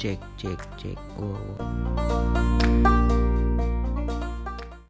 cek cek cek wow.